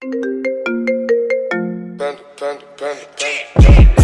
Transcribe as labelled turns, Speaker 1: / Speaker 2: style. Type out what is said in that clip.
Speaker 1: Panda, panda, panda, panda.